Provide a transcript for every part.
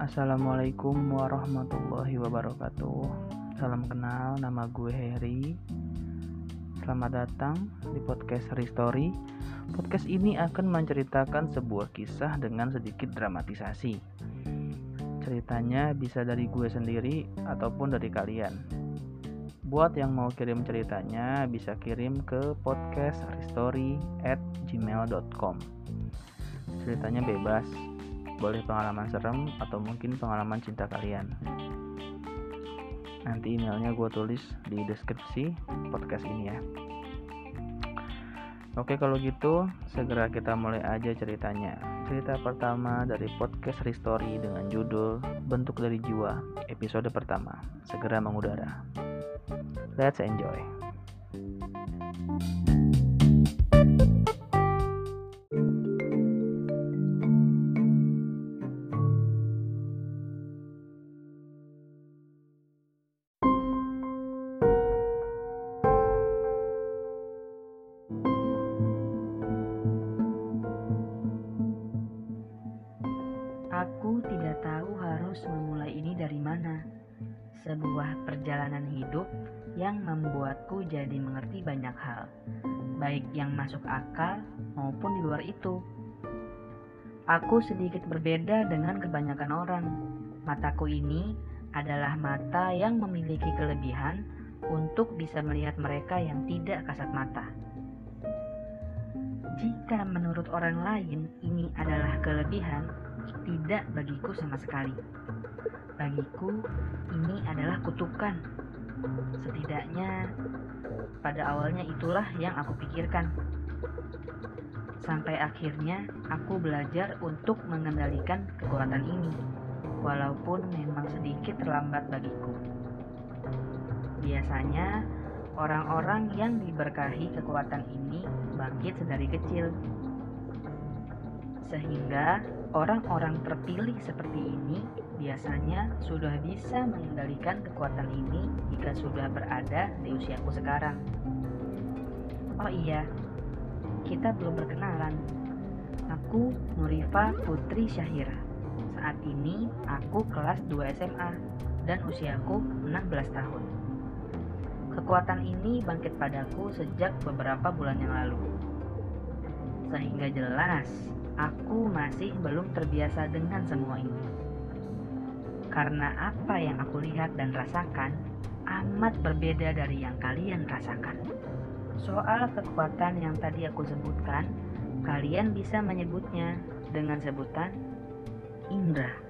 Assalamualaikum warahmatullahi wabarakatuh. Salam kenal, nama gue Heri. Selamat datang di podcast Story. Podcast ini akan menceritakan sebuah kisah dengan sedikit dramatisasi. Ceritanya bisa dari gue sendiri ataupun dari kalian. Buat yang mau kirim ceritanya bisa kirim ke podcast at gmail.com Ceritanya bebas, boleh pengalaman serem atau mungkin pengalaman cinta kalian. Nanti emailnya gue tulis di deskripsi podcast ini ya. Oke kalau gitu segera kita mulai aja ceritanya. Cerita pertama dari podcast Restory dengan judul Bentuk dari Jiwa episode pertama segera mengudara. Let's enjoy. Sebuah perjalanan hidup yang membuatku jadi mengerti banyak hal, baik yang masuk akal maupun di luar itu. Aku sedikit berbeda dengan kebanyakan orang. Mataku ini adalah mata yang memiliki kelebihan untuk bisa melihat mereka yang tidak kasat mata. Jika menurut orang lain ini adalah kelebihan, tidak bagiku sama sekali. Bagiku, ini adalah kutukan. Setidaknya, pada awalnya itulah yang aku pikirkan. Sampai akhirnya, aku belajar untuk mengendalikan kekuatan ini, walaupun memang sedikit terlambat bagiku. Biasanya, orang-orang yang diberkahi kekuatan ini bangkit sedari kecil, sehingga orang-orang terpilih seperti ini biasanya sudah bisa mengendalikan kekuatan ini jika sudah berada di usiaku sekarang. Oh iya, kita belum berkenalan. Aku Nurifa Putri Syahira. Saat ini aku kelas 2 SMA dan usiaku 16 tahun. Kekuatan ini bangkit padaku sejak beberapa bulan yang lalu. Sehingga jelas aku masih belum terbiasa dengan semua ini. Karena apa yang aku lihat dan rasakan amat berbeda dari yang kalian rasakan. Soal kekuatan yang tadi aku sebutkan, kalian bisa menyebutnya dengan sebutan indra.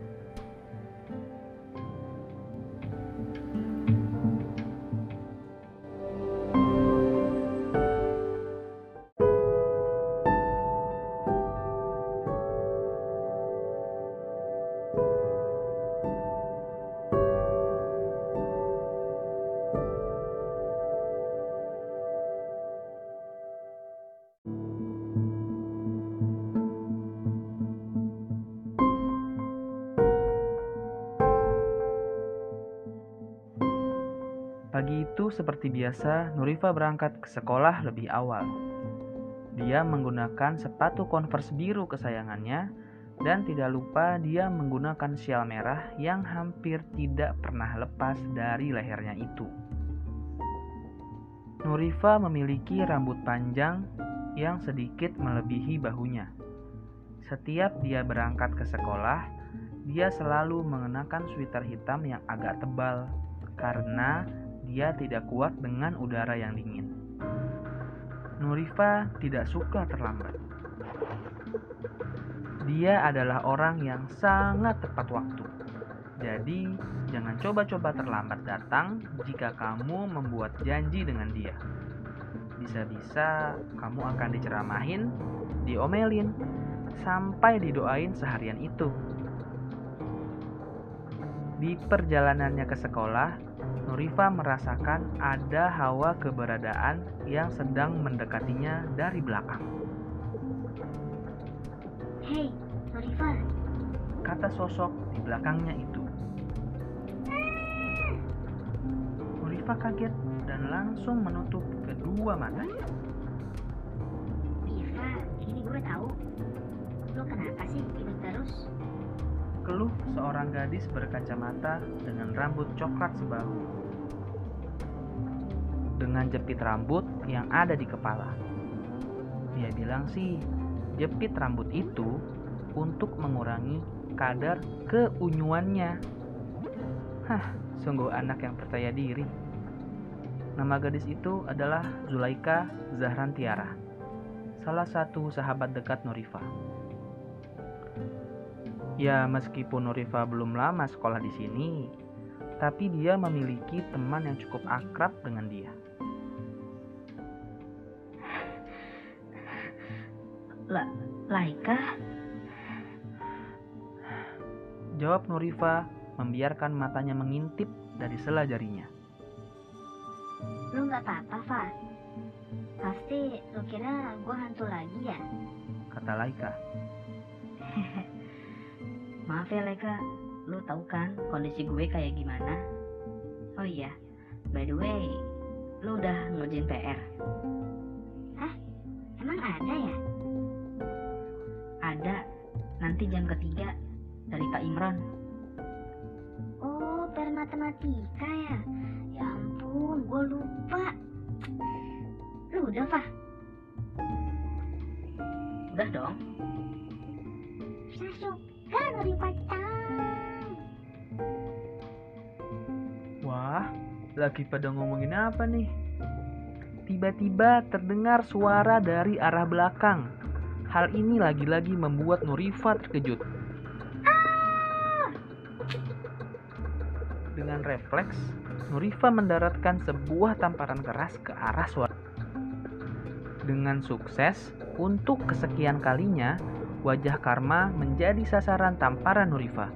Seperti biasa, Nurifa berangkat ke sekolah lebih awal. Dia menggunakan sepatu converse biru kesayangannya dan tidak lupa dia menggunakan sial merah yang hampir tidak pernah lepas dari lehernya itu. Nurifa memiliki rambut panjang yang sedikit melebihi bahunya. Setiap dia berangkat ke sekolah, dia selalu mengenakan sweater hitam yang agak tebal karena dia tidak kuat dengan udara yang dingin. Nurifa tidak suka terlambat. Dia adalah orang yang sangat tepat waktu. Jadi, jangan coba-coba terlambat datang jika kamu membuat janji dengan dia. Bisa-bisa kamu akan diceramahin, diomelin, sampai didoain seharian itu. Di perjalanannya ke sekolah, Nurifa merasakan ada hawa keberadaan yang sedang mendekatinya dari belakang. Hei, Nurifa. Kata sosok di belakangnya itu. Nurifa kaget dan langsung menutup kedua matanya. Diva, ini gue tahu. Lo kenapa sih gitu terus? Berkeluh seorang gadis berkacamata dengan rambut coklat sebahu. Dengan jepit rambut yang ada di kepala. Dia bilang sih, jepit rambut itu untuk mengurangi kadar keunyuannya. Hah, sungguh anak yang percaya diri. Nama gadis itu adalah Zulaika Zahran Tiara, salah satu sahabat dekat Nurifa. Ya, meskipun Nurifa belum lama sekolah di sini, tapi dia memiliki teman yang cukup akrab dengan dia. La Laika? Jawab Nurifa membiarkan matanya mengintip dari sela jarinya. Lu nggak apa-apa, Fa? Pasti lu kira gue hantu lagi ya? Kata Laika. Maaf ya Laika, lu tahu kan kondisi gue kayak gimana? Oh iya, by the way, lu udah ngerjain PR? Emang ada ya? Ada, nanti jam ketiga dari Pak Imron. Oh, per matematika ya? Ya ampun, gue lupa. Lu udah, Fa? Udah dong, Saya Wah, lagi pada ngomongin apa nih? Tiba-tiba terdengar suara dari arah belakang. Hal ini lagi-lagi membuat Nurifa terkejut. Dengan refleks, Nurifa mendaratkan sebuah tamparan keras ke arah suara. Dengan sukses, untuk kesekian kalinya, wajah Karma menjadi sasaran tamparan Nurifa.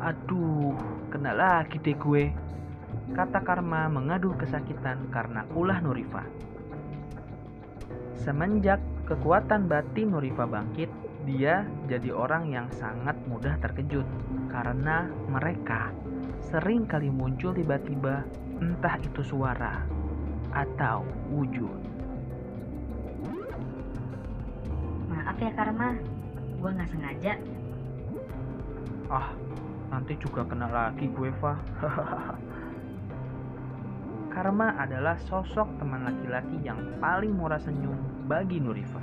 Aduh, kena lagi deh gue. Kata Karma mengaduh kesakitan karena ulah Nurifa. Semenjak kekuatan batin Nurifa bangkit, dia jadi orang yang sangat mudah terkejut karena mereka sering kali muncul tiba-tiba entah itu suara atau wujud. maaf ya Karma, gue nggak sengaja. Ah, nanti juga kena lagi gue, Fa. Karma adalah sosok teman laki-laki yang paling murah senyum bagi Nurifa.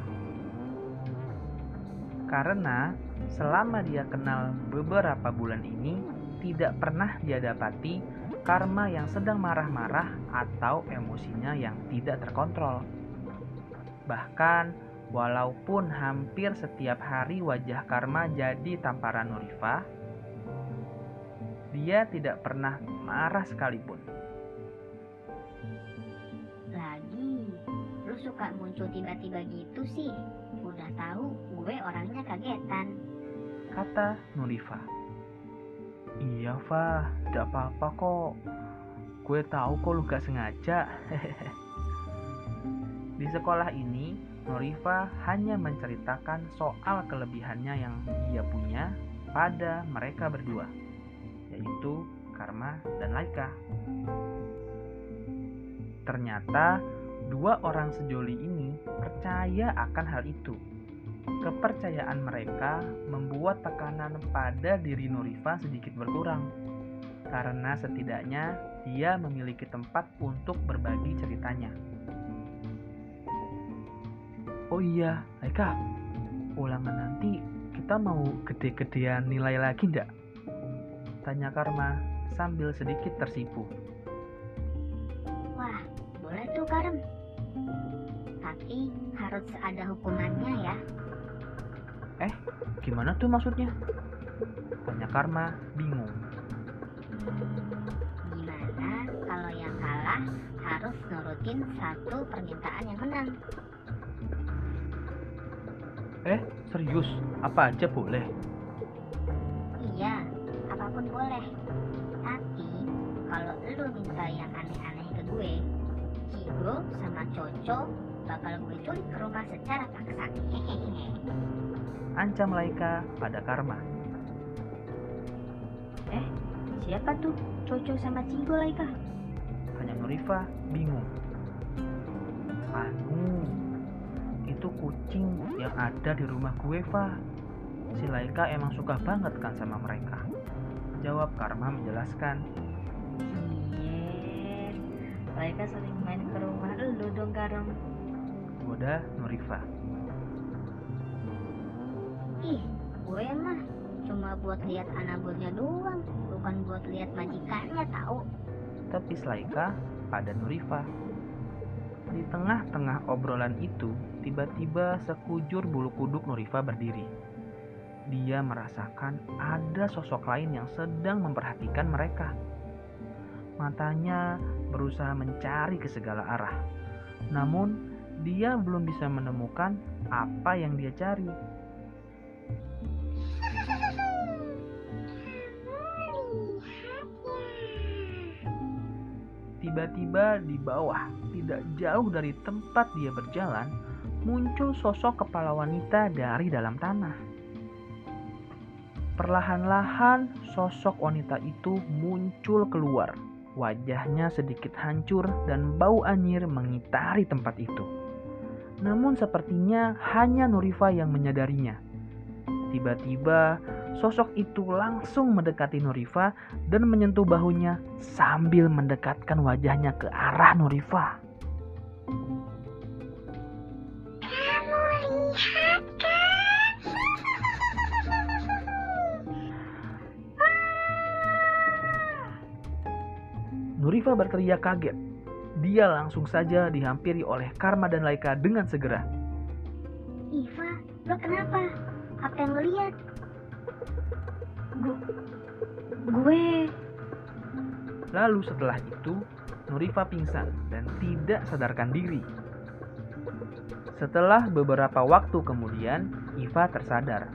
Karena selama dia kenal beberapa bulan ini, tidak pernah dia dapati Karma yang sedang marah-marah atau emosinya yang tidak terkontrol. Bahkan, walaupun hampir setiap hari wajah Karma jadi tamparan Nurifa, dia tidak pernah marah sekalipun. Lagi, lu suka muncul tiba-tiba gitu sih. Udah tahu gue orangnya kagetan. Kata Nurifa. Iya, Fa, tidak apa-apa kok. Gue tahu kok lu gak sengaja. Di sekolah ini, Nurifa hanya menceritakan soal kelebihannya yang dia punya pada mereka berdua, yaitu Karma dan Laika. Ternyata dua orang sejoli ini percaya akan hal itu. Kepercayaan mereka membuat tekanan pada diri Nurifa sedikit berkurang. Karena setidaknya dia memiliki tempat untuk berbagi ceritanya. Oh iya, Laika, ulangan nanti kita mau gede-gedean nilai lagi ndak? Tanya Karma sambil sedikit tersipu. Wah, boleh tuh Karem. Tapi harus ada hukumannya ya. Gimana tuh maksudnya? Tanya Karma bingung. Hmm, gimana kalau yang kalah harus nurutin satu permintaan yang menang? Eh, serius? Apa aja boleh? Iya, apa pun boleh. Tapi kalau lu minta yang aneh-aneh ke gue, Cigo sama Coco bakal gue culik ke rumah secara paksa. Ancam Laika pada Karma. Siapa tuh Coco sama Cigo Laika? Tanya Nurifa bingung. Anu, itu kucing yang ada di rumah gue, Fa. si Laika emang suka banget kan sama mereka. Jawab Karma menjelaskan. Iya, Laika sering main ke rumah lu dong Karem. Goda Nurifa. Ih, gue mah cuma buat lihat anabolnya doang, bukan buat lihat majikannya tahu. Tapi Laika pada Nurifa. Di tengah-tengah obrolan itu, tiba-tiba sekujur bulu kuduk Nurifa berdiri. Dia merasakan ada sosok lain yang sedang memperhatikan mereka. Matanya berusaha mencari ke segala arah. Namun, dia belum bisa menemukan apa yang dia cari. Tiba-tiba di bawah, tidak jauh dari tempat dia berjalan, muncul sosok kepala wanita dari dalam tanah. Perlahan-lahan, sosok wanita itu muncul keluar. Wajahnya sedikit hancur dan bau anyir mengitari tempat itu. Namun sepertinya hanya Nurifa yang menyadarinya. Tiba-tiba sosok itu langsung mendekati Nurifa dan menyentuh bahunya sambil mendekatkan wajahnya ke arah Nurifa. Kamu lihat kan? Nurifa berteriak kaget. Dia langsung saja dihampiri oleh Karma dan Laika dengan segera. Iva, lo kenapa? Apa yang lo lihat? Gue Lalu setelah itu, Nurifa pingsan dan tidak sadarkan diri. Setelah beberapa waktu kemudian, Iva tersadar.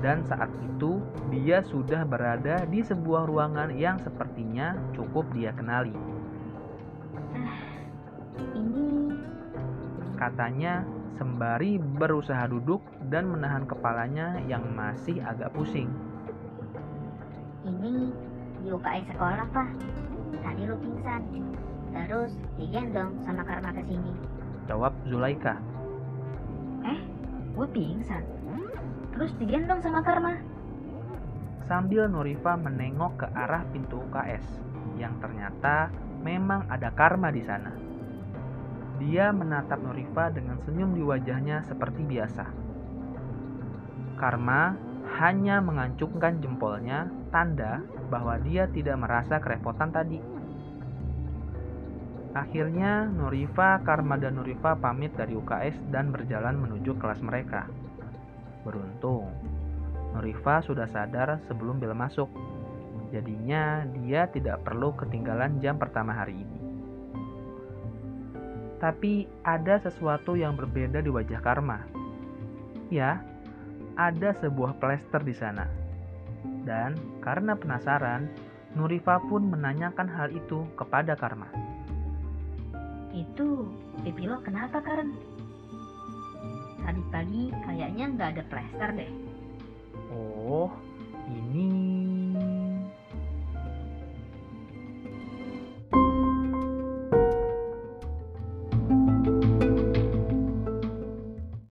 Dan saat itu, dia sudah berada di sebuah ruangan yang sepertinya cukup dia kenali. Ini Katanya sembari berusaha duduk dan menahan kepalanya yang masih agak pusing. ini di UKS sekolah pak. Tadi lo pingsan, terus digendong sama Karma ke sini. Jawab Zulaika. gue pingsan. Terus digendong sama Karma. Sambil Nurifa menengok ke arah pintu UKS yang ternyata memang ada Karma di sana. Dia menatap Nurifa dengan senyum di wajahnya seperti biasa. Karma hanya mengancungkan jempolnya tanda bahwa dia tidak merasa kerepotan tadi. Akhirnya Nurifa, Karma dan Nurifa pamit dari UKS dan berjalan menuju kelas mereka. Beruntung, Nurifa sudah sadar sebelum bel masuk. Jadinya dia tidak perlu ketinggalan jam pertama hari ini. Tapi ada sesuatu yang berbeda di wajah Karma. Ya, ada sebuah plester di sana. Dan karena penasaran, Nurifa pun menanyakan hal itu kepada Karma. Itu pipi lo kenapa Karen? Tadi pagi kayaknya nggak ada plester deh. Oh, ini